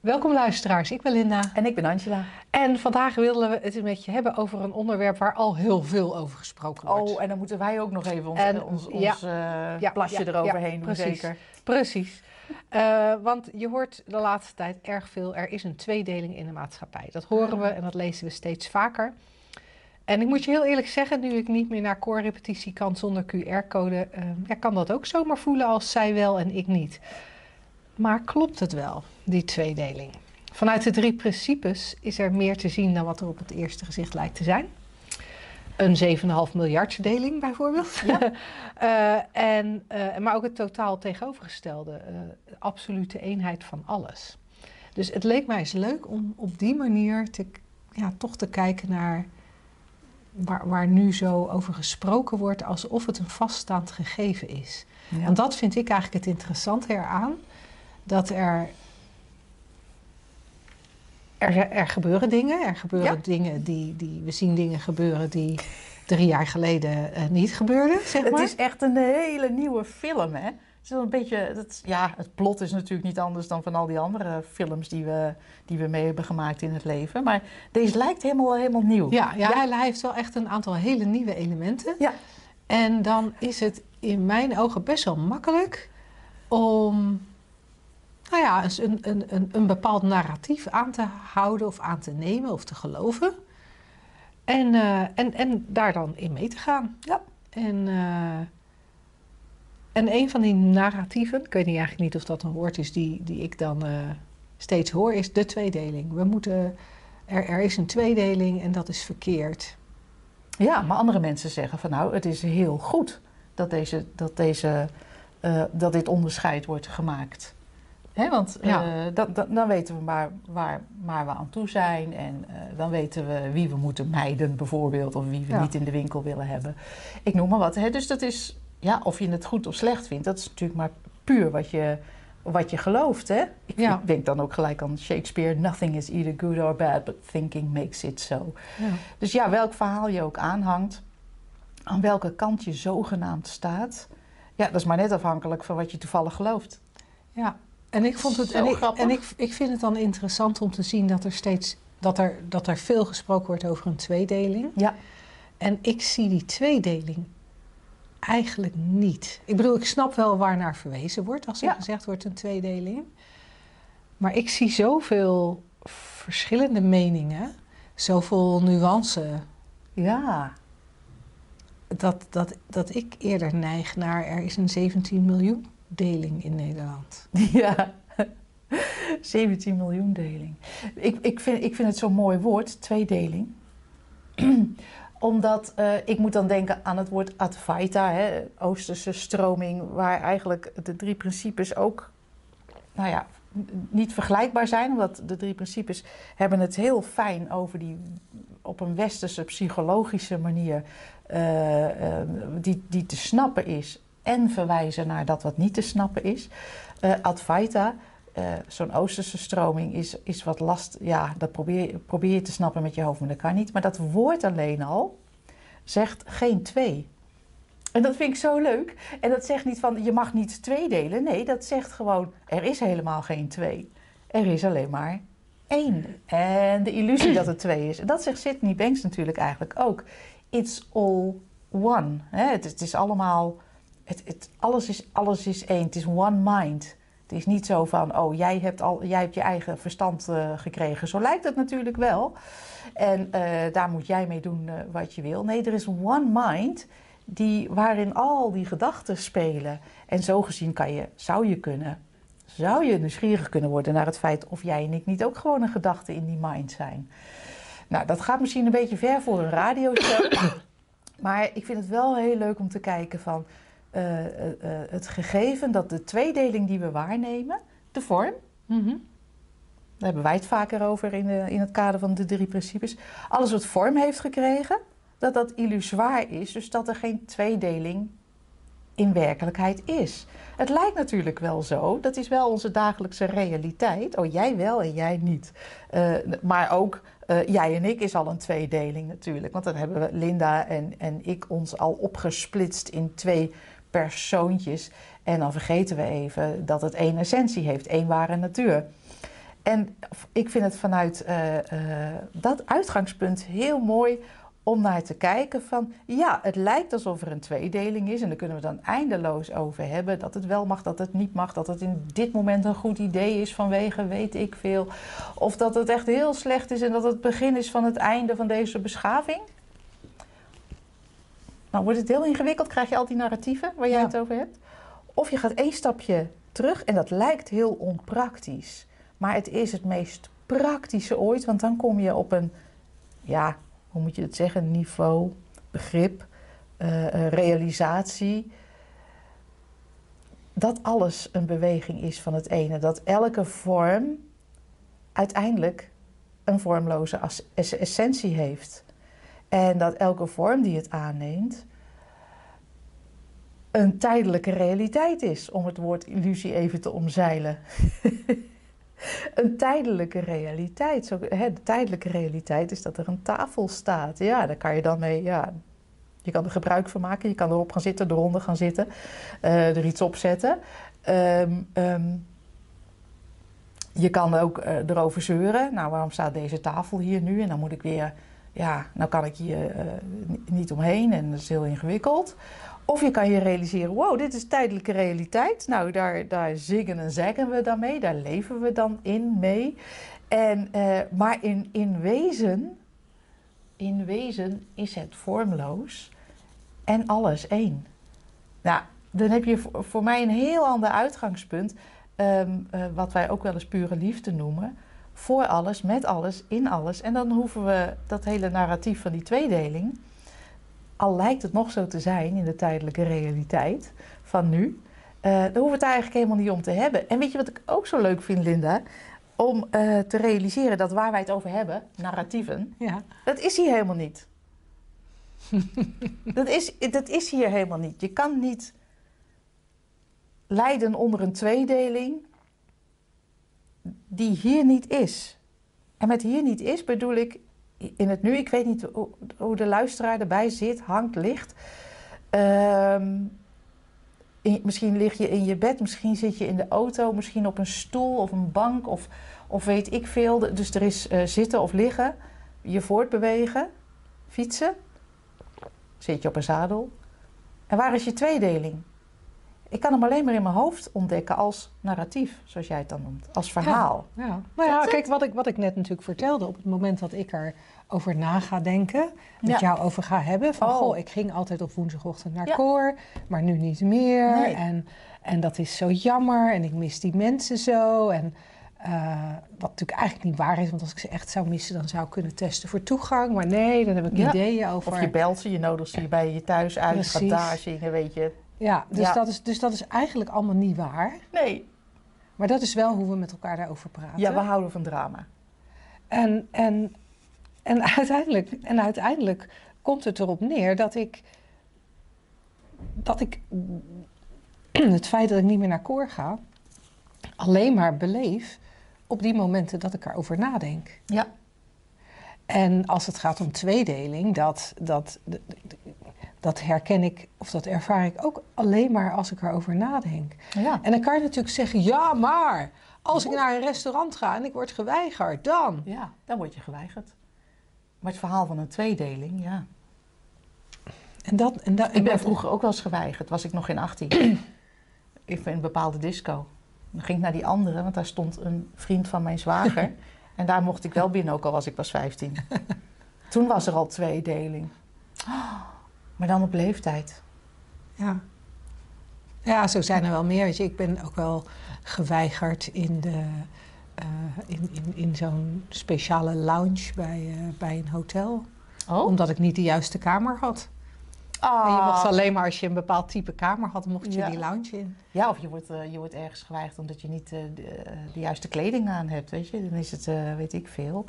Welkom luisteraars, ik ben Linda. En ik ben Angela. En vandaag willen we het met je hebben over een onderwerp waar al heel veel over gesproken wordt. Oh, en dan moeten wij ook nog even ons, En- ons, ja. ons, eh, Ja, plasje ja, eroverheen doen, precies. zeker. Precies. Eh, want je hoort de laatste tijd erg veel, er is een tweedeling in de maatschappij. Dat horen we en dat lezen we steeds vaker. En ik moet je heel eerlijk zeggen, nu ik niet meer naar koorrepetitie kan zonder QR-code, eh, ja, kan dat ook zomaar voelen als zij wel en ik niet. Maar klopt het wel, die tweedeling? Vanuit de drie principes is er meer te zien dan wat er op het eerste gezicht lijkt te zijn. Een 7,5 miljard deling bijvoorbeeld. Eh, en, eh, maar ook het totaal tegenovergestelde, eh, absolute eenheid van alles. Dus het leek mij eens leuk om op die manier te, ja, toch te kijken naar waar, waar nu zo over gesproken wordt, alsof het een vaststaand gegeven is. Ja. Want dat vind ik eigenlijk het interessante eraan. Dat er. Er, er gebeuren dingen. Er gebeuren Ja. dingen die, die. We zien dingen gebeuren die drie jaar geleden eh, niet gebeurden, zeg Het maar. is echt een hele nieuwe film, hè? Het is een beetje, dat, ja, het plot is natuurlijk niet anders dan van al die andere films die we, die we mee hebben gemaakt in het leven. Maar deze lijkt helemaal, helemaal nieuw. Ja, ja, Hij, hij heeft wel echt een aantal hele nieuwe elementen. Ja. En dan is het in mijn ogen best wel makkelijk om nou ja, een, een, een, een bepaald narratief aan te houden of aan te nemen of te geloven. En, eh, en, en daar dan in mee te gaan. Ja. En, eh, en een van die narratieven, ik weet niet eigenlijk niet of dat een woord is die, die ik dan eh, steeds hoor, is de tweedeling. We moeten, er, er is een tweedeling en dat is verkeerd. Ja, maar andere mensen zeggen van nou, het is heel goed dat, deze, dat, deze, dat dit onderscheid wordt gemaakt. Want eh, dan, weten we waar, waar, waar we aan toe zijn en eh, dan weten we wie we moeten mijden bijvoorbeeld of wie we Ja. niet in de winkel willen hebben. Ik noem maar wat. Dus dat is, ja, of je het goed of slecht vindt, dat is natuurlijk maar puur wat je, wat je gelooft. Hè? Ik, Ja. ik denk dan ook gelijk aan Shakespeare, nothing is either good or bad, but thinking makes it so. Dus ja, welk verhaal je ook aanhangt, aan welke kant je zogenaamd staat, ja, dat is maar net afhankelijk van wat je toevallig gelooft. Ja, en ik vond het. En, ik, grappig. en ik, ik vind het dan interessant om te zien dat er steeds. Dat er, dat er veel gesproken wordt over een tweedeling. Ja. En ik zie die tweedeling eigenlijk niet. Ik bedoel, ik snap wel waar naar verwezen wordt als er Ja. gezegd wordt een tweedeling. Maar ik zie zoveel verschillende meningen, zoveel nuance, Ja, dat, dat, dat ik eerder neig naar er is een 17 miljoen deling in Nederland. ja. 17 miljoen deling. Ik, ik, vind, ik vind het zo'n mooi woord, tweedeling. Omdat eh, ik moet dan denken aan het woord Advaita, hè, Oosterse stroming, waar eigenlijk de drie principes ook, nou ja, niet vergelijkbaar zijn. Omdat de drie principes hebben het heel fijn over die, op een westerse psychologische manier, eh, eh, die, die te snappen is. En verwijzen naar dat wat niet te snappen is. Eh, Advaita, eh, zo'n Oosterse stroming, is, is wat last. Ja, dat probeer, probeer je te snappen met je hoofd, maar dat niet. Maar dat woord alleen al zegt geen twee. En dat vind ik zo leuk. En dat zegt niet van je mag niet twee delen. Nee, dat zegt gewoon er is helemaal geen twee. Er is alleen maar één. En de illusie dat het twee is. En dat zegt Sydney Banks natuurlijk eigenlijk ook. It's all one. Hè, het is allemaal. Het, het, alles, is, alles is één. Het is one mind. Het is niet zo van, oh, jij hebt, al, jij hebt je eigen verstand eh, gekregen. Zo lijkt het natuurlijk wel. En eh, daar moet jij mee doen eh, wat je wil. Nee, er is one mind die, waarin al die gedachten spelen. En zo gezien kan je, zou je kunnen, zou je nieuwsgierig kunnen worden naar het feit of jij en ik niet ook gewoon een gedachte in die mind zijn. Nou, dat gaat misschien een beetje ver voor een radioshow. maar ik vind het wel heel leuk om te kijken van eh, eh, eh, het gegeven dat de tweedeling die we waarnemen, de vorm, Mhm. daar hebben wij het vaker over in, de, in het kader van de drie principes. Alles wat vorm heeft gekregen, dat dat illusoir is. Dus dat er geen tweedeling in werkelijkheid is. Het lijkt natuurlijk wel zo, dat is wel onze dagelijkse realiteit. Oh, jij wel en jij niet. Uh, maar ook uh, jij en ik is al een tweedeling natuurlijk. Want dan hebben we Linda en, en ik ons al opgesplitst in twee persoontjes. En dan vergeten we even dat het één essentie heeft, één ware natuur. En ik vind het vanuit uh, uh, dat uitgangspunt heel mooi om naar te kijken van ja, het lijkt alsof er een tweedeling is en daar kunnen we dan eindeloos over hebben dat het wel mag, dat het niet mag, dat het in dit moment een goed idee is vanwege weet ik veel, of dat het echt heel slecht is en dat het begin is van het einde van deze beschaving. Nou wordt het heel ingewikkeld, krijg je al die narratieven waar jij Ja. het over hebt. Of je gaat één stapje terug en dat lijkt heel onpraktisch. Maar het is het meest praktische ooit, want dan kom je op een, ja, hoe moet je het zeggen, niveau, begrip, eh, eh, realisatie. Dat alles een beweging is van het ene. Dat elke vorm uiteindelijk een vormloze essentie heeft. En dat elke vorm die het aanneemt een tijdelijke realiteit is, om het woord illusie even te omzeilen. een tijdelijke realiteit. Zo, hè, de tijdelijke realiteit is dat er een tafel staat. Ja, daar kan je dan mee. Ja, je kan er gebruik van maken. Je kan erop gaan zitten, eronder gaan zitten, eh, er iets op zetten. Ehm, ehm, je kan ook eh, erover zeuren. Nou, waarom staat deze tafel hier nu? En dan moet ik weer. Ja, nou kan ik hier eh, ni- niet omheen en dat is heel ingewikkeld. Of je kan je realiseren, wow, dit is tijdelijke realiteit. Nou, daar, daar zingen en zeggen we dan mee, daar leven we dan in mee. En, eh, maar in, in, wezen, in wezen is het vormloos en alles één. Nou, dan heb je voor, voor mij een heel ander uitgangspunt, ehm, eh, wat wij ook wel eens pure liefde noemen. Voor alles, met alles, in alles. En dan hoeven we dat hele narratief van die tweedeling al lijkt het nog zo te zijn in de tijdelijke realiteit van nu, eh dan hoeven we het daar eigenlijk helemaal niet om te hebben. En weet je wat ik ook zo leuk vind, Linda? Om eh, te realiseren dat waar wij het over hebben, narratieven, Ja. dat is hier helemaal niet. dat, is, dat is hier helemaal niet. Je kan niet lijden onder een tweedeling die hier niet is. En met hier niet is bedoel ik in het nu. Ik weet niet hoe, de luisteraar erbij zit, hangt, ligt. Ehm, misschien lig je in je bed, misschien zit je in de auto, misschien op een stoel of een bank of, of weet ik veel. Dus er is eh, zitten of liggen, je voortbewegen, fietsen. Zit je op een zadel. En waar is je tweedeling? Ik kan hem alleen maar in mijn hoofd ontdekken als narratief, zoals jij het dan noemt, als verhaal. Ja, nou ja, kijk, wat ik, wat ik net natuurlijk vertelde, op het moment dat ik erover na ga denken, met Ja. jou over ga hebben, van Oh. goh, ik ging altijd op woensdagochtend naar koor, maar nu niet meer. Nee. En, en dat is zo jammer en ik mis die mensen zo. En eh, wat natuurlijk eigenlijk niet waar is, want als ik ze echt zou missen, dan zou ik kunnen testen voor toegang. Maar nee, dan heb ik Ja. ideeën over. Of je belt ze, je nodigt ze bij je thuis uit, gaat daar zingen, weet je. Ja, dus, Ja. Dat is, dus dat is eigenlijk allemaal niet waar. Nee, Maar dat is wel hoe we met elkaar daarover praten. ja, we houden van drama. En, en, en, uiteindelijk, en uiteindelijk komt het erop neer dat ik, dat ik het feit dat ik niet meer naar koor ga, alleen maar beleef op die momenten dat ik erover nadenk. Ja, En als het gaat om tweedeling, dat, dat, dat herken ik of dat ervaar ik ook alleen maar als ik erover nadenk. ja. En dan kan je natuurlijk zeggen, ja maar, als ik naar een restaurant ga en ik word geweigerd, dan... ja, dan word je geweigerd. Maar het verhaal van een tweedeling, ja. En dat, en dat, Ik ben vroeger ook wel eens geweigerd, was ik nog geen 18. ik in een bepaalde disco. Dan ging ik naar die andere, want daar stond een vriend van mijn zwager. en daar mocht ik wel binnen, ook al was ik pas 15. Toen was er al tweedeling. Maar dan op leeftijd. Ja. ja, zo zijn er wel meer. Weet je, ik ben ook wel geweigerd in, de, eh, in, in, in zo'n speciale lounge bij, eh, bij een hotel. Oh, Omdat ik niet de juiste kamer had. En je mocht alleen maar als je een bepaald type kamer had, mocht je Ja. die lounge in. Ja, of je wordt, eh, je wordt ergens geweigerd omdat je niet de, de juiste kleding aan hebt, weet je. Dan is het, weet ik veel.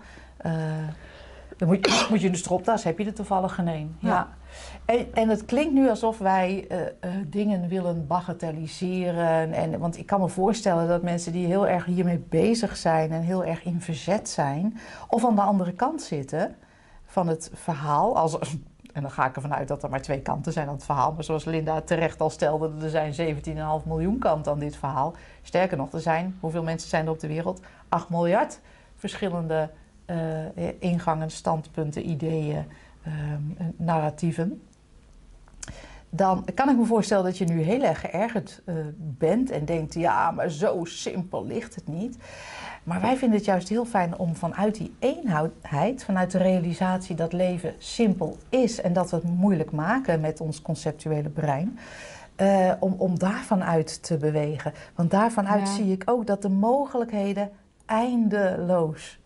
Dan moet je, moet je de stropdas, heb je er toevallig geen een. Ja. En, en het klinkt nu alsof wij eh, eh, dingen willen bagatelliseren. En, want ik kan me voorstellen dat mensen die heel erg hiermee bezig zijn en heel erg in verzet zijn, of aan de andere kant zitten van het verhaal. Als, en dan ga ik ervan uit dat er maar twee kanten zijn aan het verhaal. Maar zoals Linda terecht al stelde, er zijn 17,5 miljoen kanten aan dit verhaal. Sterker nog, er zijn, hoeveel mensen zijn er op de wereld? 8 miljard verschillende ingangen, standpunten, ideeën, uh, narratieven. Dan kan ik me voorstellen dat je nu heel erg geërgerd uh, bent en denkt: ja, maar zo simpel ligt het niet. Maar wij vinden het juist heel fijn om vanuit die eenheid, vanuit de realisatie dat leven simpel is en dat we het moeilijk maken met ons conceptuele brein, uh, om, om daarvan uit te bewegen. Want daarvan uit ja. zie ik ook dat de mogelijkheden eindeloos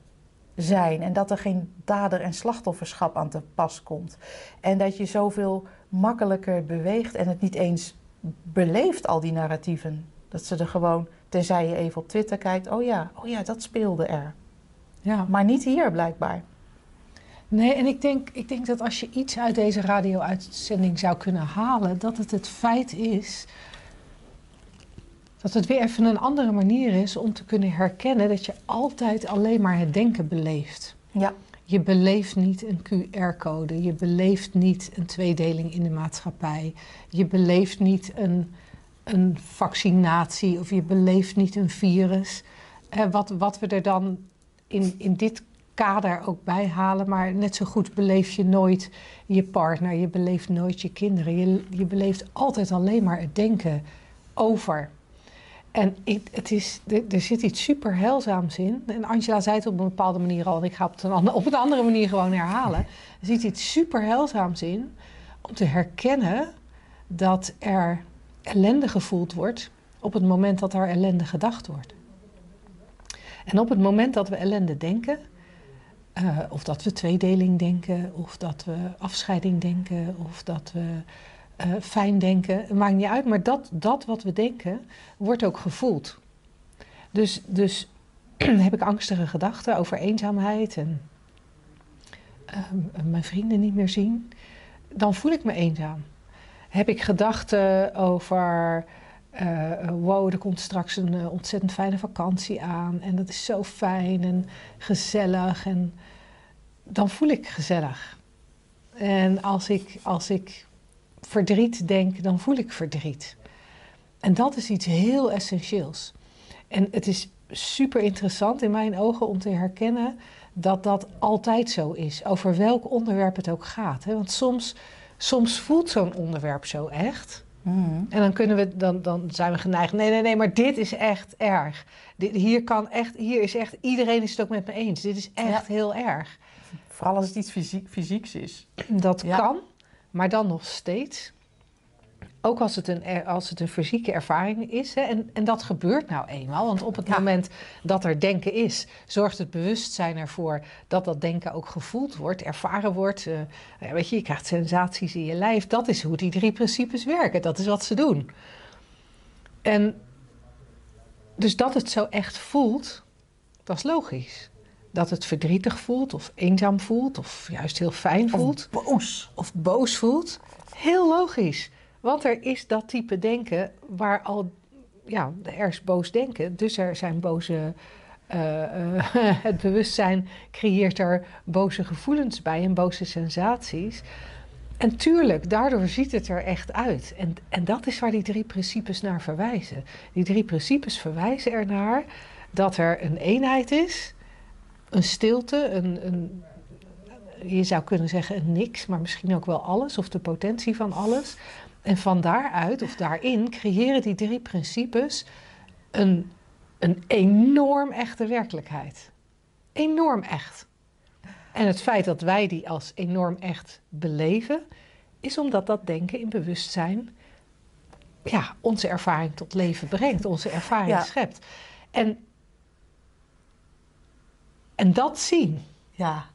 zijn en dat er geen dader- en slachtofferschap aan te pas komt. En dat je zoveel makkelijker beweegt en het niet eens beleeft, al die narratieven. Dat ze er gewoon Tenzij je even op Twitter kijkt, oh ja, oh ja, dat speelde er. Ja. Maar niet hier blijkbaar. Nee, en ik denk, ik denk dat als je iets uit deze radio-uitzending zou kunnen halen, dat het het feit is dat het weer even een andere manier is om te kunnen herkennen dat je altijd alleen maar het denken beleeft. Ja. Je beleeft niet een QR-code, je beleeft niet een tweedeling in de maatschappij, je beleeft niet een een vaccinatie of je beleeft niet een virus. Uh, wat, wat we er dan in, in dit kader ook bij halen, maar net zo goed beleef je nooit je partner, je beleeft nooit je kinderen. Je, je beleeft altijd alleen maar het denken over. En het is, er, zit iets super heilzaams in. En Angela zei het op een bepaalde manier al, en ik ga het op een, andere, manier gewoon herhalen. Er zit iets super heilzaams in om te herkennen dat er ellende gevoeld wordt op het moment dat er ellende gedacht wordt. En op het moment dat we ellende denken, uh, of dat we tweedeling denken, of dat we afscheiding denken, of dat we uh, fijn denken, maakt niet uit, maar dat, dat wat we denken wordt ook gevoeld. Dus, dus heb ik angstige gedachten over eenzaamheid en uh, mijn vrienden niet meer zien, dan voel ik me eenzaam heb ik gedachten over. Uh, wow, er komt straks een uh, ontzettend fijne vakantie aan. En dat is zo fijn en gezellig. En dan voel ik gezellig. En als ik, als ik verdriet denk, dan voel ik verdriet. En dat is iets heel essentieels. En het is super interessant in mijn ogen om te herkennen dat dat altijd zo is. Over welk onderwerp het ook gaat. Hè? Want soms soms voelt zo'n onderwerp zo echt. Mm. En dan, kunnen we, dan, dan zijn we geneigd, nee, nee, nee, maar dit is echt erg. Dit, hier, kan echt, hier is echt, iedereen is het ook met me eens. Dit is echt heel erg. Vooral als het iets fysiek, fysieks is. Dat kan, maar dan nog steeds ook als het een, als het een fysieke ervaring is. Hè, en, en dat gebeurt nou eenmaal. Want op het moment dat er denken is, zorgt het bewustzijn ervoor dat dat denken ook gevoeld wordt, ervaren wordt. Uh, weet je, je krijgt sensaties in je lijf. Dat is hoe die drie principes werken. Dat is wat ze doen. En dus dat het zo echt voelt, dat is logisch. Dat het verdrietig voelt, of eenzaam voelt, of juist heel fijn voelt. Of boos. Of boos voelt. Heel logisch. Want er is dat type denken waar al, ja, er is boos denken, dus er zijn boze. Uh, uh, het bewustzijn creëert er boze gevoelens bij en boze sensaties. En tuurlijk, daardoor ziet het er echt uit. En, en dat is waar die drie principes naar verwijzen. Die drie principes verwijzen ernaar dat er een eenheid is, een stilte, een, een, je zou kunnen zeggen een niks, maar misschien ook wel alles, of de potentie van alles. En van daaruit, of daarin, creëren die drie principes een, een enorm echte werkelijkheid. Enorm echt. En het feit dat wij die als enorm echt beleven, is omdat dat denken in bewustzijn ja, onze ervaring tot leven brengt, onze ervaring schept. En, en dat zien. Ja.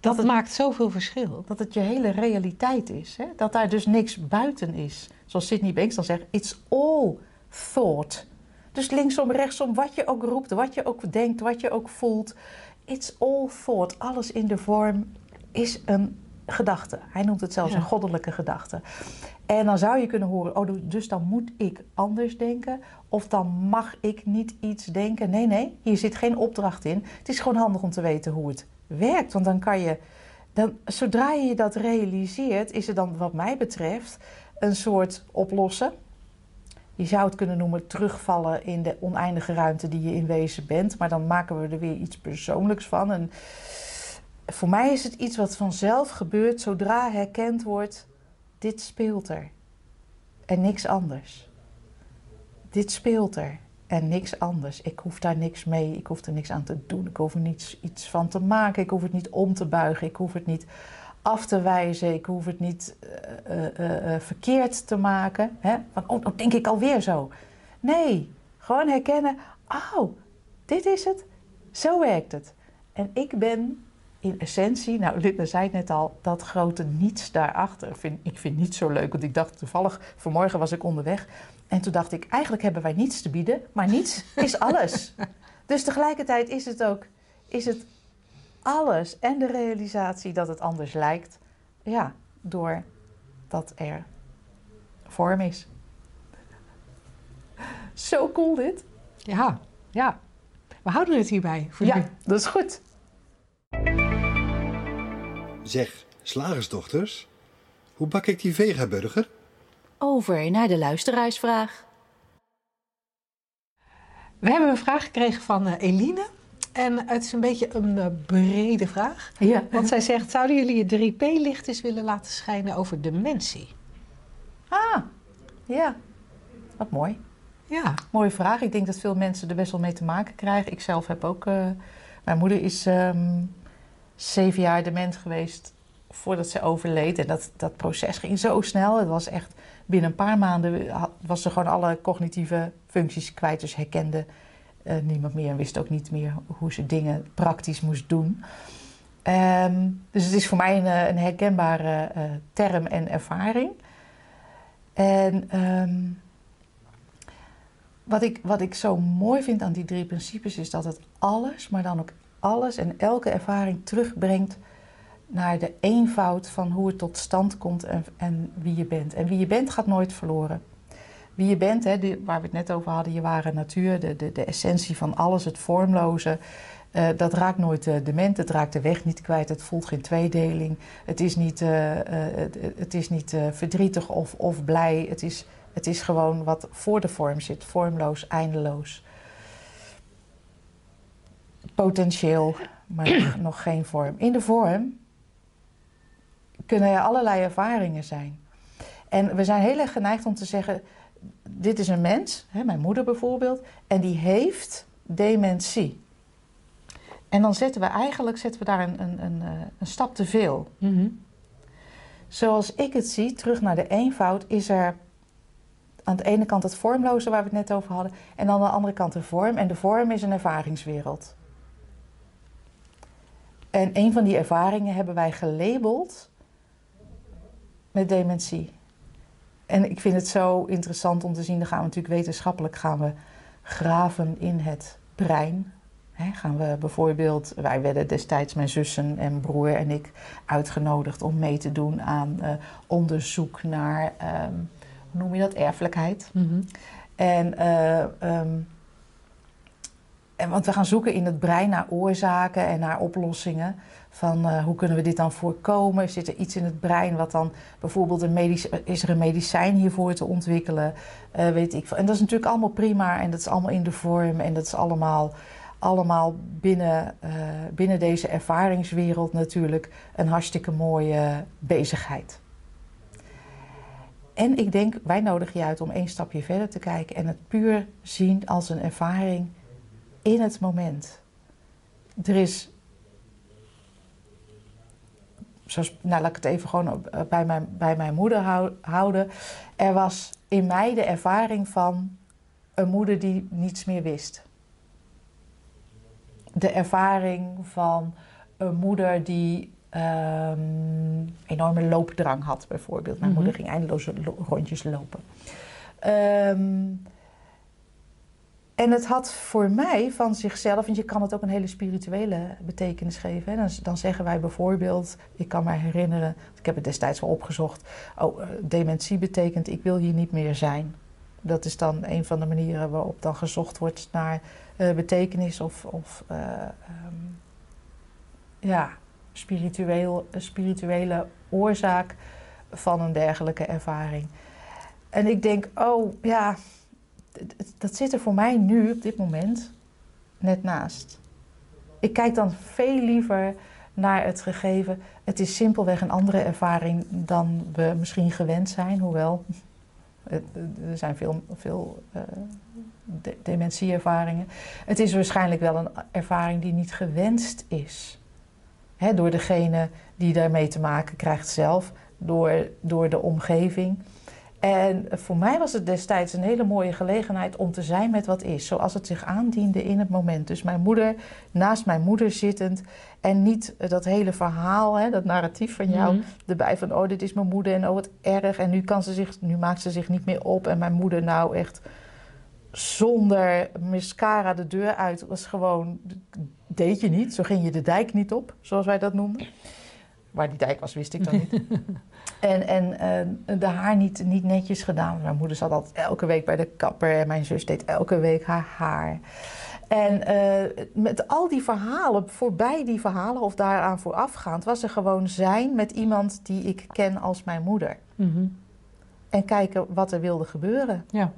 Dat, het, maakt zoveel verschil. Dat het je hele realiteit is. Hè? Dat daar dus niks buiten is. Zoals Sidney Banks dan zegt, it's all thought. Dus linksom, rechtsom, wat je ook roept, wat je ook denkt, wat je ook voelt. It's all thought. Alles in de vorm is een gedachte. Hij noemt het zelfs Ja. een goddelijke gedachte. En dan zou je kunnen horen, oh, dus dan moet ik anders denken. Of dan mag ik niet iets denken. Nee, nee, hier zit geen opdracht in. Het is gewoon handig om te weten hoe het werkt. Want dan kan je, dan, zodra je dat realiseert, is het dan wat mij betreft een soort oplossen. Je zou het kunnen noemen terugvallen in de oneindige ruimte die je in wezen bent. Maar dan maken we er weer iets persoonlijks van. En voor mij is het iets wat vanzelf gebeurt zodra herkend wordt: dit speelt er. En niks anders. Dit speelt er. En niks anders. Ik hoef daar niks mee. Ik hoef er niks aan te doen. Ik hoef er niets, iets van te maken. Ik hoef het niet om te buigen. Ik hoef het niet af te wijzen. Ik hoef het niet eh, eh, eh, verkeerd te maken. Hè? Van, oh, dan denk ik alweer zo. Nee, gewoon herkennen. Oh, dit is het. Zo werkt het. En ik ben in essentie, nou Linda zei het net al, dat grote niets daarachter. Vind, ik vind niet zo leuk, want ik dacht toevallig, vanmorgen was ik onderweg. En toen dacht ik, eigenlijk hebben wij niets te bieden, maar niets is alles. Dus tegelijkertijd is het ook, is het alles. En de realisatie dat het anders lijkt, ja, doordat er vorm is. Zo cool dit. Ja, ja. We houden het hierbij voor nu. Ja, dat is goed. Zeg, slagersdochters, hoe bak ik die vegaburger? Over naar de luisteraarsvraag. We hebben een vraag gekregen van eh, Eline. En het is een beetje een eh, brede vraag. Ja. Want zij zegt, zouden jullie je 3P-licht eens willen laten schijnen over dementie? Ah, ja. Wat mooi. Ja, Mooie vraag. Ik denk dat veel mensen er best wel mee te maken krijgen. Ik zelf heb ook... eh, mijn moeder is ehm, zeven jaar dement geweest voordat ze overleed. En dat, dat proces ging zo snel. Het was echt... Binnen een paar maanden was ze gewoon alle cognitieve functies kwijt. Dus herkende eh, niemand meer en wist ook niet meer hoe ze dingen praktisch moest doen. Ehm, dus het is voor mij een, eh, een herkenbare eh, term en ervaring. En... ehm, wat ik, wat ik zo mooi vind aan die drie principes is dat het alles, maar dan ook alles en elke ervaring terugbrengt naar de eenvoud van hoe het tot stand komt en, en wie je bent. En wie je bent gaat nooit verloren. Wie je bent, hè, die- waar we het net over hadden, je ware natuur, de, de, de essentie van alles, het vormloze, eh, dat raakt nooit eh, dement, het raakt de weg niet kwijt, het voelt geen tweedeling. Het is niet, eh, het, is niet verdrietig of, of blij, het is, het is gewoon wat voor de vorm zit, vormloos, eindeloos. Potentieel, maar nog geen vorm. In de vorm kunnen er allerlei ervaringen zijn. En we zijn heel erg geneigd om te zeggen: dit is een mens, hè, mijn moeder bijvoorbeeld, en die heeft dementie. En dan zetten we eigenlijk zetten we daar een, een, een, eh, een stap te veel. Mhm. Zoals ik het zie, terug naar de eenvoud, is er aan de ene kant het vormloze waar we het net over hadden, en aan de andere kant de vorm. En de vorm is een ervaringswereld. En een van die ervaringen hebben wij gelabeld met dementie. En ik vind het zo interessant om te zien, dan gaan we natuurlijk wetenschappelijk gaan we graven in het brein. Hè, gaan we bijvoorbeeld, wij werden destijds mijn zussen en broer en ik uitgenodigd om mee te doen aan eh, onderzoek naar, ehm, hoe noem je dat, erfelijkheid. Mhm. En, eh, ehm, en want we gaan zoeken in het brein naar oorzaken en naar oplossingen. Van eh, hoe kunnen we dit dan voorkomen? Zit er iets in het brein wat dan bijvoorbeeld een medisch, is er een medicijn hiervoor te ontwikkelen? Eh, weet ik. En dat is natuurlijk allemaal prima en dat is allemaal in de vorm en dat is allemaal, allemaal binnen, eh, binnen deze ervaringswereld natuurlijk een hartstikke mooie bezigheid. En ik denk, wij nodigen je uit om één stapje verder te kijken en het puur zien als een ervaring in het moment. Er is, zoals, nou laat ik het even gewoon eh, bij mijn, bij mijn moeder hou- houden. Er was in mij de ervaring van een moeder die niets meer wist. De ervaring van een moeder die ehm, enorme loopdrang had, bijvoorbeeld. Mijn Mhm. moeder ging eindeloze lo- rondjes lopen. Ehm, En het had voor mij van zichzelf, want je kan het ook een hele spirituele betekenis geven. Dan, dan zeggen wij bijvoorbeeld, ik kan me herinneren, ik heb het destijds wel opgezocht. Oh, eh, dementie betekent ik wil hier niet meer zijn. Dat is dan een van de manieren waarop dan gezocht wordt naar uh, betekenis of, of uh, um, ja, spiritueel, spirituele oorzaak van een dergelijke ervaring. En ik denk, oh ja, dat zit er voor mij nu op dit moment net naast. Ik kijk dan veel liever naar het gegeven. Het is simpelweg een andere ervaring dan we misschien gewend zijn, hoewel er zijn veel, veel uh, de dementieervaringen. Het is waarschijnlijk wel een ervaring die niet gewenst is. Hè, door degene die daarmee te maken krijgt zelf, door, door de omgeving. En voor mij was het destijds een hele mooie gelegenheid om te zijn met wat is, zoals het zich aandiende in het moment. Dus mijn moeder, naast mijn moeder zittend en niet dat hele verhaal, hè, dat narratief van jou Mhm. erbij van oh dit is mijn moeder en oh wat erg en nu, kan ze zich, nu maakt ze zich niet meer op en mijn moeder nou echt zonder mascara de deur uit was gewoon, deed je niet, zo ging je de dijk niet op, zoals wij dat noemden. Waar die dijk was, wist ik dan niet. En, en eh, de haar niet, niet netjes gedaan. Mijn moeder zat altijd elke week bij de kapper. En mijn zus deed elke week haar haar. En eh, met al die verhalen, voorbij die verhalen of daaraan voorafgaand... was er gewoon zijn met iemand die ik ken als mijn moeder. Mhm. En kijken wat er wilde gebeuren. Ja.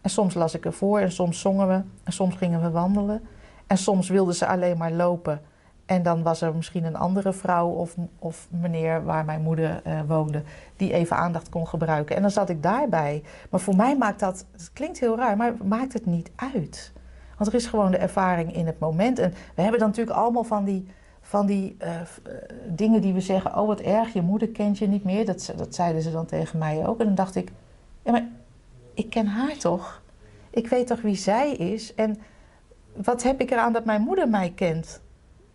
En soms las ik ervoor en soms zongen we. En soms gingen we wandelen. En soms wilde ze alleen maar lopen... En dan was er misschien een andere vrouw of, of meneer waar mijn moeder uh, woonde, die even aandacht kon gebruiken. En dan zat ik daarbij. Maar voor mij maakt dat, het klinkt heel raar, maar maakt het niet uit. Want er is gewoon de ervaring in het moment. En we hebben dan natuurlijk allemaal van die, van die uh, uh, dingen die we zeggen: Oh, wat erg, je moeder kent je niet meer. Dat, dat zeiden ze dan tegen mij ook. En dan dacht ik: Ja, maar ik ken haar toch? Ik weet toch wie zij is? En wat heb ik eraan dat mijn moeder mij kent?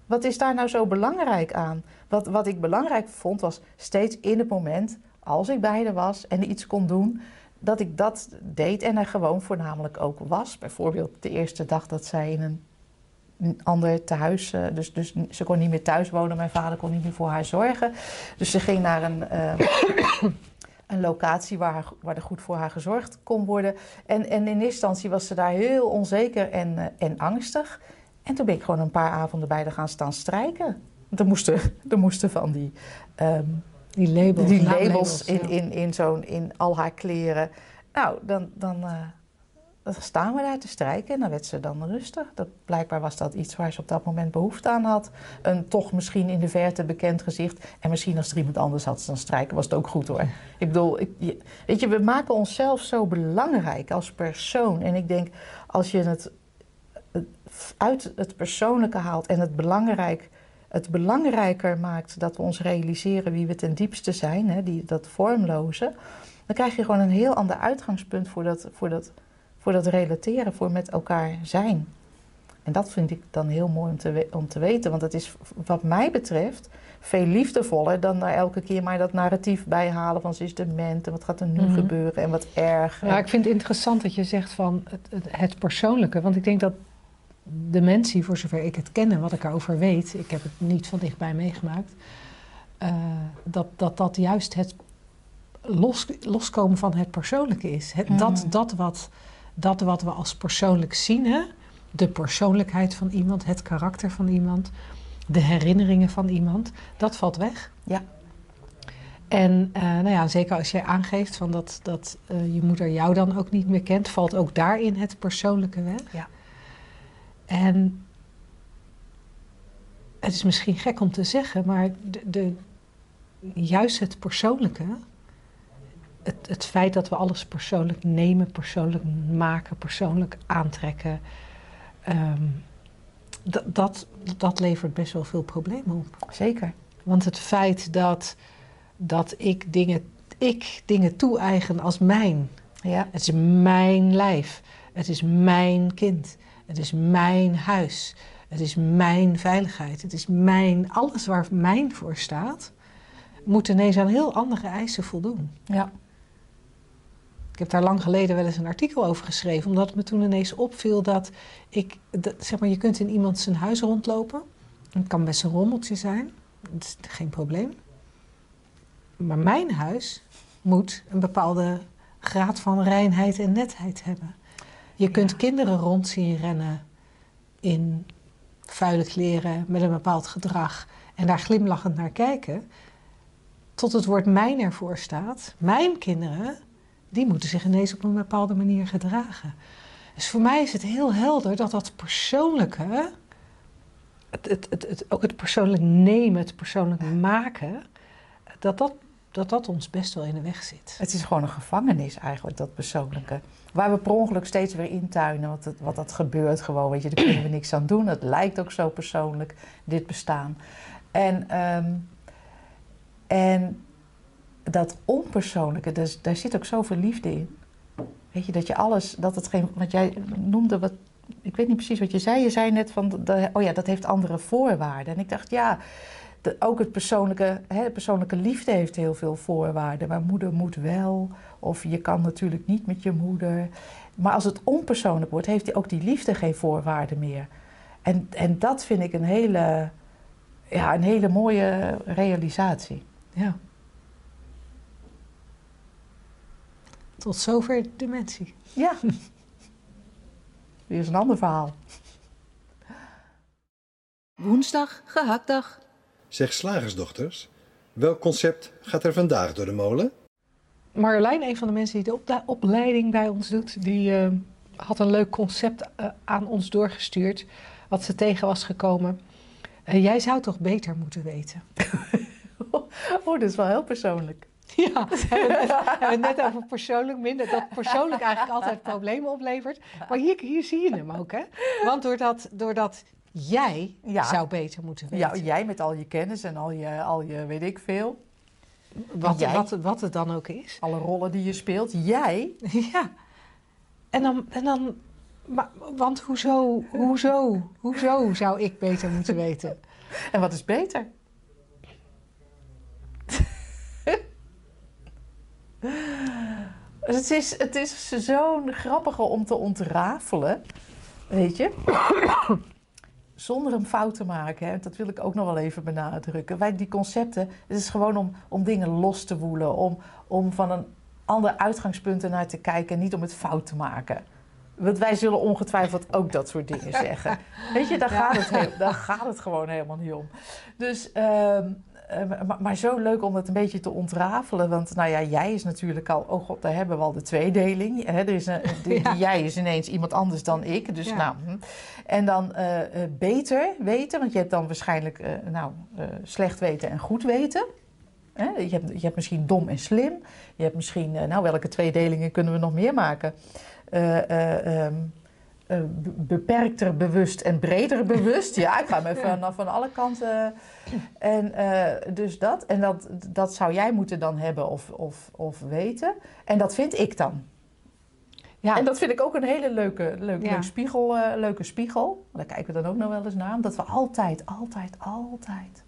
Wat is daar nou zo belangrijk aan? Wat, wat ik belangrijk vond was steeds in het moment, als ik bij was en iets kon doen, dat ik dat deed en er gewoon voornamelijk ook was. Bijvoorbeeld de eerste dag dat zij in een, ander tehuis, uh, dus, dus ze kon niet meer thuis wonen, mijn vader kon niet meer voor haar zorgen. Dus ze ging naar een, uh, een locatie waar, waar er goed voor haar gezorgd kon worden. En, en in eerste instantie was ze daar heel onzeker en, uh, en angstig. En toen ben ik gewoon een paar avonden bij haar gaan staan strijken. Want er moesten, er moesten van die, um, die labels, die labels in, ja. in, in, zo'n, in al haar kleren. Nou, dan, dan, uh, dan staan we daar te strijken en dan werd ze dan rustig. Dat, blijkbaar was dat iets waar ze op dat moment behoefte aan had. Een toch misschien in de verte bekend gezicht. En misschien als er iemand anders had dan strijken, was het ook goed hoor. Ik bedoel, ik, je, weet je, we maken onszelf zo belangrijk als persoon. En ik denk, als je het uit het persoonlijke haalt en het, belangrijk, het belangrijker maakt dat we ons realiseren wie we ten diepste zijn, hè, die, dat vormloze, dan krijg je gewoon een heel ander uitgangspunt voor dat, voor, dat, voor dat relateren, voor met elkaar zijn. En dat vind ik dan heel mooi om te, om te weten, want dat is wat mij betreft veel liefdevoller dan daar elke keer maar dat narratief bij halen van ze is dement en wat gaat er nu mm-hmm. gebeuren en wat erg. Ja, ik vind het interessant dat je zegt van het, het persoonlijke, want ik denk dat dementie, voor zover ik het ken en wat ik erover weet, ik heb het niet van dichtbij meegemaakt, uh, dat, dat dat juist het los, loskomen van het persoonlijke is. Het, mm. dat, dat, wat, dat wat we als persoonlijk zien, hè? de persoonlijkheid van iemand, het karakter van iemand, de herinneringen van iemand, dat valt weg. Ja. En uh, nou ja, zeker als jij aangeeft van dat, dat uh, je moeder jou dan ook niet meer kent, valt ook daarin het persoonlijke weg. Ja. En het is misschien gek om te zeggen, maar de, de, juist het persoonlijke, het, het feit dat we alles persoonlijk nemen, persoonlijk maken, persoonlijk aantrekken, um, dat, dat, dat levert best wel veel problemen op. Zeker. Want het feit dat, dat ik, dingen, ik dingen toe-eigen als mijn, ja. het is mijn lijf, het is mijn kind. Het is mijn huis. Het is mijn veiligheid. Het is mijn, alles waar mijn voor staat, moet ineens aan heel andere eisen voldoen. Ja. Ik heb daar lang geleden wel eens een artikel over geschreven, omdat het me toen ineens opviel dat ik, dat, zeg maar, je kunt in iemand zijn huis rondlopen. Het kan best een rommeltje zijn, dat is geen probleem. Maar mijn huis moet een bepaalde graad van reinheid en netheid hebben. Je kunt kinderen rond zien rennen in vuile kleren met een bepaald gedrag en daar glimlachend naar kijken. Tot het woord mijn ervoor staat. Mijn kinderen, die moeten zich ineens op een bepaalde manier gedragen. Dus voor mij is het heel helder dat dat persoonlijke, het, het, het, het ook het persoonlijk nemen, het persoonlijk maken, dat dat, dat dat ons best wel in de weg zit. Het is gewoon een gevangenis eigenlijk, dat persoonlijke. Waar we per ongeluk steeds weer intuinen, want, wat dat gebeurt gewoon, weet je, daar kunnen we niks aan doen. Het lijkt ook zo persoonlijk, dit bestaan. En, ehm, en dat onpersoonlijke, dus, daar zit ook zoveel liefde in. Weet je, dat je alles, dat het geen, wat jij noemde, wat, ik weet niet precies wat je zei. Je zei net van, oh ja, dat heeft andere voorwaarden. En ik dacht, ja, ook het persoonlijke, hè, persoonlijke liefde heeft heel veel voorwaarden. Maar moeder moet wel, of je kan natuurlijk niet met je moeder. Maar als het onpersoonlijk wordt, heeft ook die liefde geen voorwaarden meer. En, en dat vind ik een hele, ja, een hele mooie realisatie. Ja. Tot zover de dementie. Ja. Weer is een ander verhaal. Woensdag, gehaktdag. Zeg slagersdochters, welk concept gaat er vandaag door de molen? Marjolein, een van de mensen die de opleiding bij ons doet, die eh, had een leuk concept eh, aan ons doorgestuurd. Wat ze tegen was gekomen. Eh, jij zou toch beter moeten weten? Oh, dat is wel heel persoonlijk. Ja, we hebben het, hebben net over persoonlijk minder. Dat persoonlijk eigenlijk altijd problemen oplevert. Maar hier, hier zie je hem ook, hè? Want doordat, doordat jij Ja. zou beter moeten Ja, weten. jij met al je kennis en al je, al je weet ik veel. Wat, jij. wat, wat het dan ook is. Alle rollen die je speelt. Jij. Ja. En dan, en dan maar, want hoezo, hoezo, hoezo zou ik beter moeten weten? En wat is beter? Het is, het is zo'n grappige om te ontrafelen. Weet je? Zonder een fout te maken. Hè? Dat wil ik ook nog wel even benadrukken. Wij, die concepten, het is gewoon om, om dingen los te woelen. Om, om van een ander uitgangspunt ernaar te kijken. En niet om het fout te maken. Want wij zullen ongetwijfeld ook dat soort dingen zeggen. Weet je, daar, Ja. gaat het heel, daar gaat het gewoon helemaal niet om. Dus, ehm, eh, maar, maar zo leuk om het een beetje te ontrafelen. Want nou ja, jij is natuurlijk al... Oh god, daar hebben we al de tweedeling. Hè? Er is een, die, Ja. die jij is ineens iemand anders dan ik. Dus Ja. nou... hm. En dan eh, eh, beter weten. Want je hebt dan waarschijnlijk eh, nou, eh, slecht weten en goed weten. Hè? Je, hebt, je hebt misschien dom en slim. Je hebt misschien... eh, nou, welke tweedelingen kunnen we nog meer maken? Eh, be- beperkter bewust en breder bewust. Ja, ik ga even van, van alle kanten. En eh, dus dat. En dat, dat zou jij moeten dan hebben of, of, of weten. En dat vind ik dan. Ja, En dat vind ik ook een hele leuke, leuk, Ja. leuk spiegel, eh, leuke spiegel. Daar kijken we dan ook nog wel eens naar. Omdat we altijd, altijd, altijd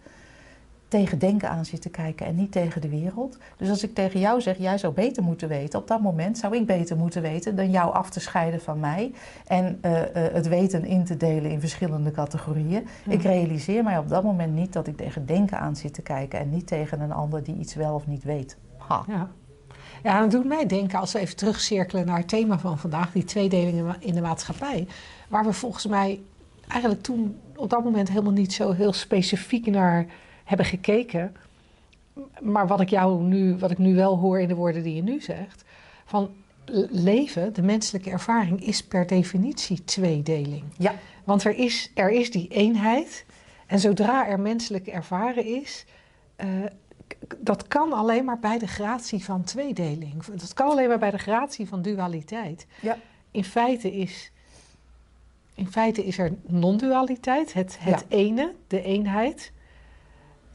tegen denken aan zitten kijken en niet tegen de wereld. Dus als ik tegen jou zeg, jij zou beter moeten weten, op dat moment zou ik beter moeten weten dan jou af te scheiden van mij en eh, eh, het weten in te delen in verschillende categorieën. Ja. Ik realiseer mij op dat moment niet dat ik tegen denken aan zit te kijken en niet tegen een ander die iets wel of niet weet. Ha. ja. ja, dat doet mij denken, als we even terugcirkelen naar het thema van vandaag, die tweedeling in de maatschappij, waar we volgens mij eigenlijk toen op dat moment helemaal niet zo heel specifiek naar hebben gekeken. Maar wat ik jou nu, wat ik nu wel hoor in de woorden die je nu zegt, van leven, de menselijke ervaring, is per definitie tweedeling. Ja. Want er is, er is die eenheid. En zodra er menselijk ervaren is, eh, dat kan alleen maar bij de gratie van tweedeling. Dat kan alleen maar bij de gratie van dualiteit. Ja. In feite is, in feite is er non-dualiteit, het, het ene, de eenheid.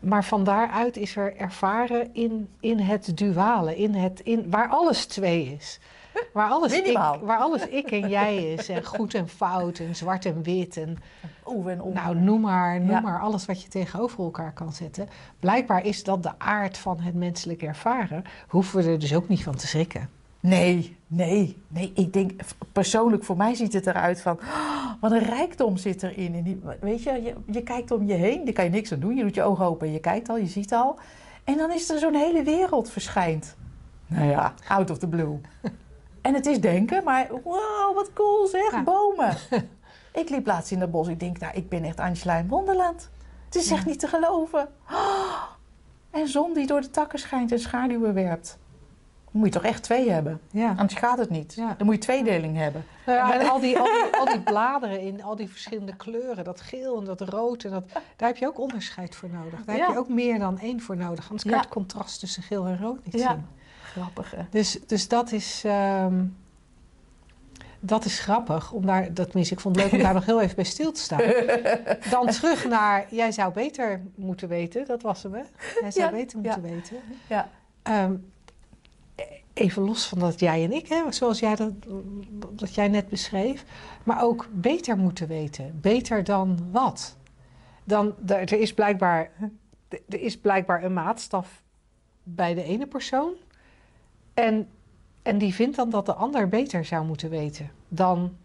Maar van daaruit is er ervaren in, in het duale, in het, in, waar alles twee is. Waar alles, ik, Minimaal. waar alles ik en jij is. En goed en fout en zwart en wit. En Oeh en om. nou, noem maar, noem Ja. maar alles wat je tegenover elkaar kan zetten. Blijkbaar is dat de aard van het menselijk ervaren. Hoeven we er dus ook niet van te schrikken. Nee, nee, nee. Ik denk, persoonlijk voor mij ziet het eruit van... "Oh, wat een rijkdom zit erin. En die, weet je, je, je kijkt om je heen. Daar kan je niks aan doen. Je doet je ogen open. Je kijkt al, je ziet al. En dan is er zo'n hele wereld verschijnt. Nou ja, out of the blue. En het is denken, maar wow, wat cool zeg, Ja. bomen. Ik liep laatst in het bos. Ik denk, nou, ik ben echt Angela in Wonderland. Het is echt niet te geloven. Oh, en zon die door de takken schijnt en schaduwen werpt. Dan moet je toch echt twee hebben. Ja. Anders gaat het niet. Ja. Dan moet je tweedeling hebben. Nou ja, en al die, al, die, al die bladeren in al die verschillende kleuren, dat geel en dat rood, en dat, daar heb je ook onderscheid voor nodig. Daar heb je ook meer dan één voor nodig. Anders kan je het contrast tussen geel en rood niet zien. Grappig, hè? Dus, dus dat is. ehm, dat is grappig, om daar, dat tenminste, ik vond het leuk om daar nog heel even bij stil te staan. Dan terug naar, jij zou beter moeten weten, dat was hem hè? Jij zou Ja, beter ja. moeten weten. Ja. Ehm, even los van dat jij en ik, hè, zoals jij dat, dat jij net beschreef, maar ook beter moeten weten. Beter dan wat? Dan, er, is blijkbaar, er is blijkbaar een maatstaf bij de ene persoon. En, en die vindt dan dat de ander beter zou moeten weten dan,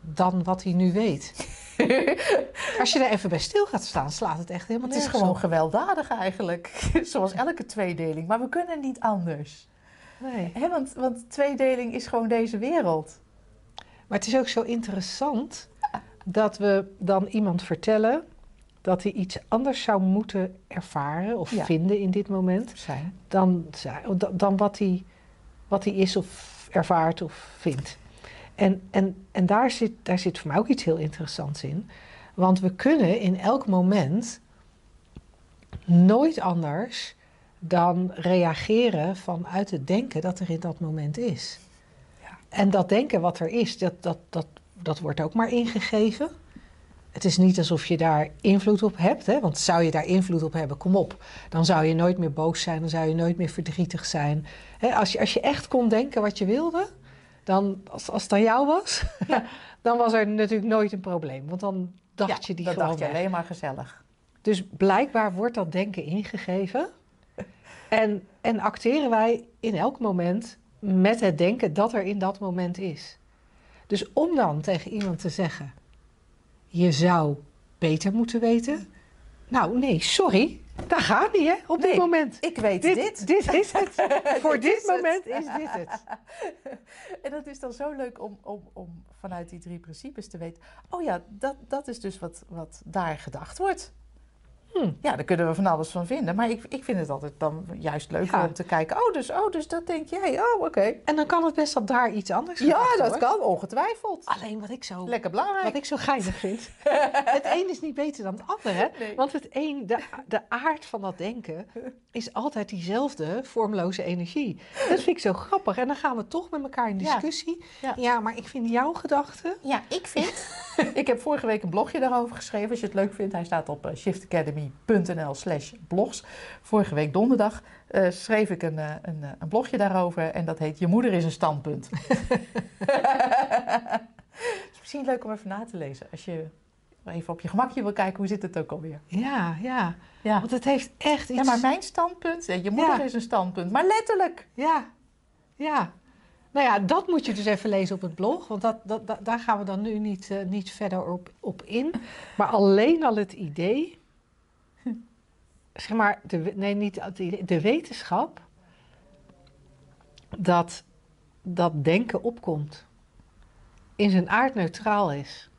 dan wat hij nu weet. Als je er even bij stil gaat staan, slaat het echt helemaal Het is gewoon op. gewelddadig eigenlijk. Zoals elke tweedeling. Maar we kunnen niet anders. Nee. Want, want tweedeling is gewoon deze wereld. Maar het is ook zo interessant dat we dan iemand vertellen dat hij iets anders zou moeten ervaren of Ja. vinden in dit moment Zijn. dan, dan wat hij, wat hij is of ervaart of vindt. En, en, en daar, zit, daar zit voor mij ook iets heel interessants in. Want we kunnen in elk moment nooit anders dan reageren vanuit het denken dat er in dat moment is. Ja. En dat denken wat er is, dat, dat, dat, dat wordt ook maar ingegeven. Het is niet alsof je daar invloed op hebt, hè? want zou je daar invloed op hebben, kom op. Dan zou je nooit meer boos zijn, dan zou je nooit meer verdrietig zijn. Hè, als, je, als je echt kon denken wat je wilde, dan, als, als het aan jou was, Ja. dan was er natuurlijk nooit een probleem. Want dan dacht Ja, je die dat gewoon dacht je weg. alleen maar gezellig. Dus blijkbaar wordt dat denken ingegeven. En, en acteren wij in elk moment met het denken dat er in dat moment is. Dus om dan tegen iemand te zeggen: Je zou beter moeten weten. Nou, nee, sorry. Dat gaat niet, hè? Op dit moment. Ik weet Dit, dit. dit is het. Voor Dit dit is het. moment is dit het. En dat is dan zo leuk om, om, om vanuit die drie principes te weten. Oh ja, dat, dat is dus wat, wat daar gedacht wordt. Hm. Ja, daar kunnen we van alles van vinden. Maar ik, ik vind het altijd dan juist leuk Ja. om te kijken. Oh dus, oh, dus dat denk jij. Oh, oké. En dan kan het best dat daar iets anders Ja, dat wordt. kan, ongetwijfeld. Alleen wat ik zo Lekker belangrijk. Wat ik zo geinig vind. het een is niet beter dan het ander, hè? Nee. Want het een, de, de aard van dat denken is altijd diezelfde vormloze energie. Dat vind ik zo grappig. En dan gaan we toch met elkaar in discussie. Ja. Ja, maar ik vind jouw gedachten. Ja, ik vind. ik heb vorige week een blogje daarover geschreven. Als je het leuk vindt, hij staat op eh, shiftacademy.nl/slash blogs. Vorige week donderdag eh, schreef ik een, eh, een, eh, een blogje daarover. En dat heet Je moeder is een standpunt. Het is misschien leuk om even na te lezen. Als je even op je gemakje wil kijken, hoe zit het ook alweer? Ja, ja. Ja, Want het heeft echt iets. ja maar mijn standpunt, je moeder Ja. is een standpunt. Maar letterlijk. Ja, ja. Nou ja, dat moet je dus even lezen op het blog. Want dat, dat, da- daar gaan we dan nu niet, niet verder op, op in. Maar alleen al het idee. Zeg maar, de, nee, niet de wetenschap. Dat dat denken opkomt. In zijn aard neutraal is.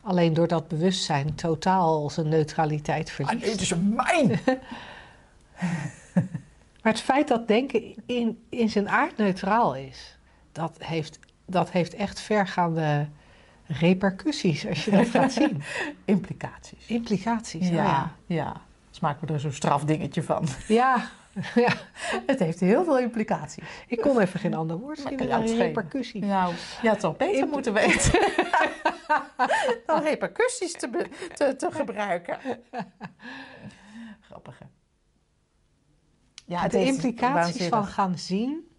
Alleen doordat bewustzijn totaal zijn neutraliteit Ah, verliest. nee, het is mijn. Maar het feit dat denken in, in zijn aard neutraal is, dat heeft, dat heeft echt vergaande repercussies als je dat gaat zien. Implicaties. Implicaties. Ja, ja. Maken we er zo'n strafdingetje van. ja. ja. Het heeft heel veel implicaties. Ik kon even geen ander woord vinden dan het repercussie. Nou, je had toch beter moeten weten dan repercussies te, te, te gebruiken. Grappig, hè? Ja, de implicaties van gaan zien.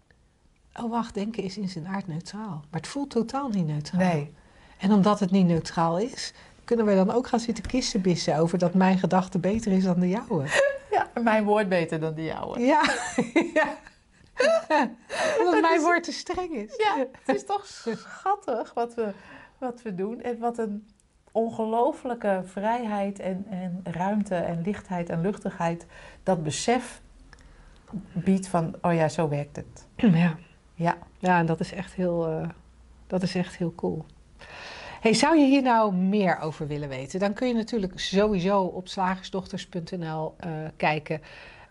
Oh, wacht, denken is in zijn aard neutraal. Maar het voelt totaal niet neutraal. Nee. En omdat het niet neutraal is, kunnen we dan ook gaan zitten kissenbissen over dat mijn gedachte beter is dan de jouwe. Ja, mijn woord beter dan die jouwe. Ja, ja. Omdat mijn is- woord te streng is. Ja, het is toch schattig wat we, wat we doen. En wat een ongelofelijke vrijheid en, en ruimte en lichtheid en luchtigheid dat besef biedt van, oh ja, zo werkt het. Ja. Ja. Ja, en dat is echt heel, eh, dat is echt heel cool. Hey, zou je hier nou meer over willen weten? Dan kun je natuurlijk sowieso op slagersdochters.nl eh, kijken.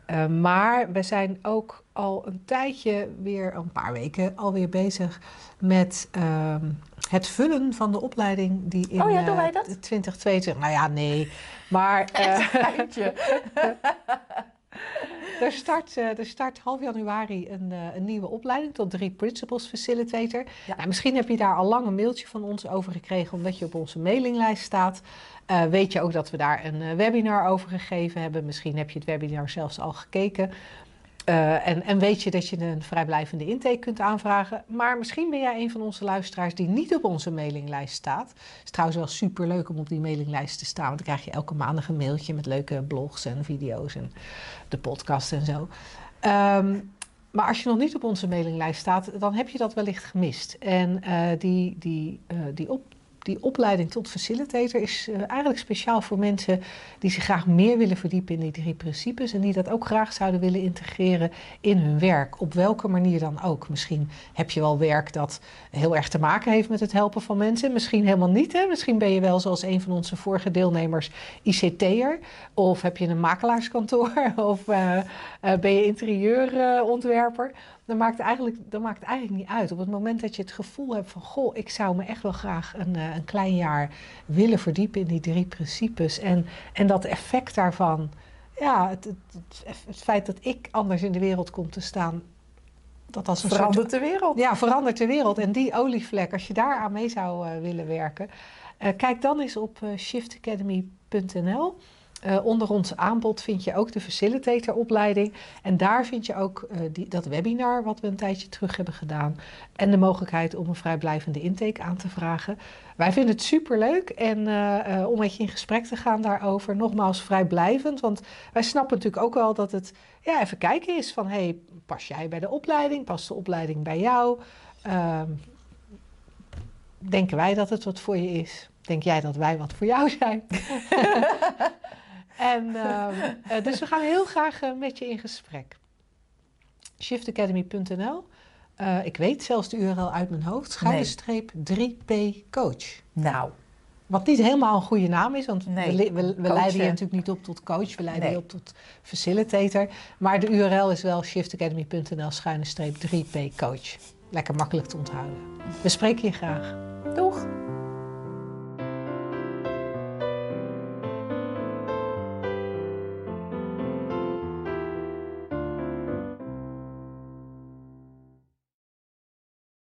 Eh, maar we zijn ook al een tijdje weer, een paar weken alweer bezig met ehm, het vullen van de opleiding die in Oh ja, eh, doen wij dat? 2022. Nou ja, nee. Maar eh, Geintje. er, start, eh, er start half januari een, eh, een nieuwe opleiding tot drie Principles Facilitator. Ja. Nou, misschien heb je daar al lang een mailtje van ons over gekregen, omdat je op onze mailinglijst staat. Eh, weet je ook dat we daar een webinar over gegeven hebben. Misschien heb je het webinar zelfs al gekeken. Eh, en, en weet je dat je een vrijblijvende intake kunt aanvragen. Maar misschien ben jij een van onze luisteraars die niet op onze mailinglijst staat. Het is trouwens wel super leuk om op die mailinglijst te staan. Want dan krijg je elke maandag een mailtje met leuke blogs en video's en de podcast en zo. Ehm, maar als je nog niet op onze mailinglijst staat, dan heb je dat wellicht gemist. En eh, die, die, eh, die, op, die opleiding tot facilitator is eh, eigenlijk speciaal voor mensen die zich graag meer willen verdiepen in die drie principes. En die dat ook graag zouden willen integreren in hun werk. Op welke manier dan ook. Misschien heb je wel werk dat heel erg te maken heeft met het helpen van mensen. Misschien helemaal niet. Hè? Misschien ben je wel zoals een van onze vorige deelnemers ICT'er. Of heb je een makelaarskantoor. Of eh, eh, ben je interieurontwerper. Dan maakt, eigenlijk, dan maakt eigenlijk niet uit. Op het moment dat je het gevoel hebt van... goh, ik zou me echt wel graag een, eh, een klein jaar willen verdiepen in die drie principes. En, en dat effect daarvan... Ja, het, het, het, feit dat ik anders in de wereld kom te staan... dat als een soort Verandert de wereld. ja, verandert de wereld. En die olievlek, als je daar aan mee zou eh, willen werken, eh, kijk dan eens op shiftacademy.nl. Eh, onder ons aanbod vind je ook de facilitatoropleiding. En daar vind je ook eh, die, dat webinar wat we een tijdje terug hebben gedaan. En de mogelijkheid om een vrijblijvende intake aan te vragen. Wij vinden het superleuk en eh, om met je in gesprek te gaan daarover. Nogmaals vrijblijvend, want wij snappen natuurlijk ook wel dat het ja, even kijken is van... hey, pas jij bij de opleiding? Past de opleiding bij jou? Ehm, denken wij dat het wat voor je is? Denk jij dat wij wat voor jou zijn? en, ehm, eh, dus we gaan heel graag eh, met je in gesprek. shiftacademy.nl Eh, Ik weet zelfs de URL uit mijn hoofd. Schuine streep 3P coach. Nou, Wat niet helemaal een goede naam is, want Nee, we, leiden je natuurlijk niet op tot coach, we leiden Nee. je op tot facilitator. Maar de URL is wel shiftacademy.nl schuine streep 3P coach. Lekker makkelijk te onthouden. We spreken je graag. doeg!